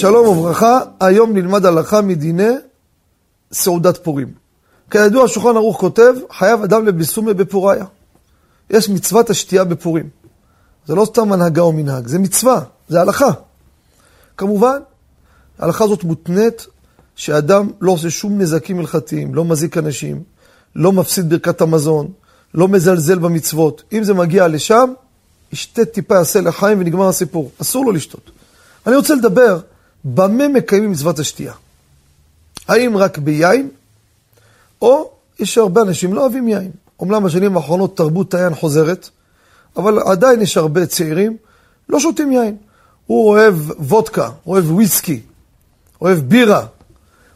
שלום וברכה, היום נלמד הלכה מדיני סעודת פורים. כידוע, שולחן ערוך כותב, חייב אדם לביסומי בפוריה. יש מצוות השתייה בפורים. זה לא סתם הנהגה או מנהג, זה מצווה, זה הלכה. כמובן, ההלכה הזאת מותנית שאדם לא עושה שום נזקים הלכתיים, לא מזיק אנשים, לא מפסיד ברכת המזון, לא מזלזל במצוות. אם זה מגיע לשם, ישתה טיפה, יעשה לחיים ונגמר הסיפור. אסור לו לשתות. אני רוצה לדבר במה מקיימים מצוות השתייה. האם רק ביין, או יש הרבה אנשים לא אוהבים יין. אומנם בשנים האחרונות תרבות היין חוזרת, אבל עדיין יש הרבה צעירים לא שותים יין. הוא אוהב וודקה, אוהב וויסקי, אוהב בירה,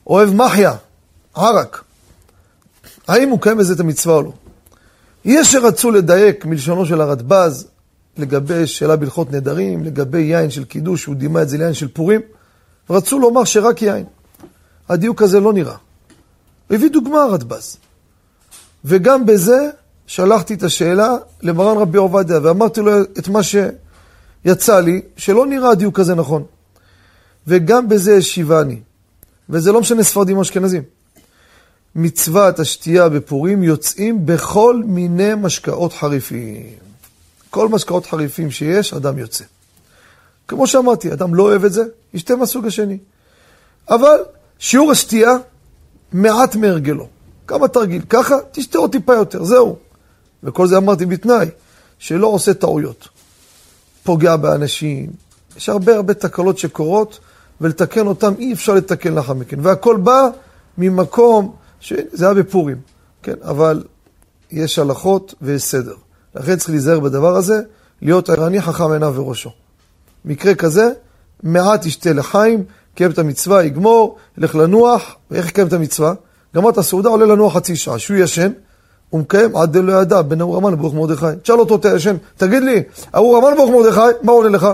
אוהב מחיה, ערק. האם הוא קיים בזה את המצווה או לא? יש שרצו לדייק מלשונו של הרדב"ז לגבי שאלה בהלכות נדרים, לגבי יין של קידוש, הוא דימה את זה ליין של פורים, רצו לומר שרק יין. הדיוק הזה לא נראה. הביא דוגמה הרדב"ז. וגם בזה שלחתי את השאלה למרן רבי עובדיה, ואמרתי לו את מה שיצא לי, שלא נראה הדיוק הזה נכון. וגם בזה השיבני. וזה לא משנה ספרדים או אשכנזים. מצוות השתייה בפורים יוצאים בכל מיני משקאות חריפים. כל משקאות חריפים שיש, אדם יוצא. כמו שאמרתי, אדם לא אוהב את זה, ישתה מהסוג השני. אבל שיעור השתייה, מעט מהרגלו. כמה תרגיל, ככה, תשתה עוד טיפה יותר, זהו. וכל זה אמרתי בתנאי, שלא עושה טעויות. פוגע באנשים, יש הרבה הרבה תקלות שקורות, ולתקן אותם אי אפשר לתקן לאחר מכן. והכל בא ממקום, זה היה בפורים, כן, אבל יש הלכות ויש סדר. לכן צריך להיזהר בדבר הזה, להיות ערני חכם עיניו וראשו. מקרה כזה, מעט ישתה לחיים, קיים את המצווה, יגמור, ילך לנוח, ואיך יקיים את המצווה? גמר את הסעודה, עולה לנוח חצי שעה. שהוא ישן, הוא מקיים עד דלא ידע, בין אור המן לברוך מרדכי. תשאל אותו, אתה ישן, תגיד לי, ארור המן לברוך מרדכי, מה עולה לך?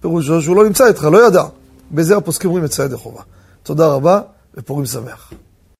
פירושו שהוא לא נמצא איתך, לא ידע. בזה הפוסקים אומרים את סעד החובה. תודה רבה, ופורים שמח.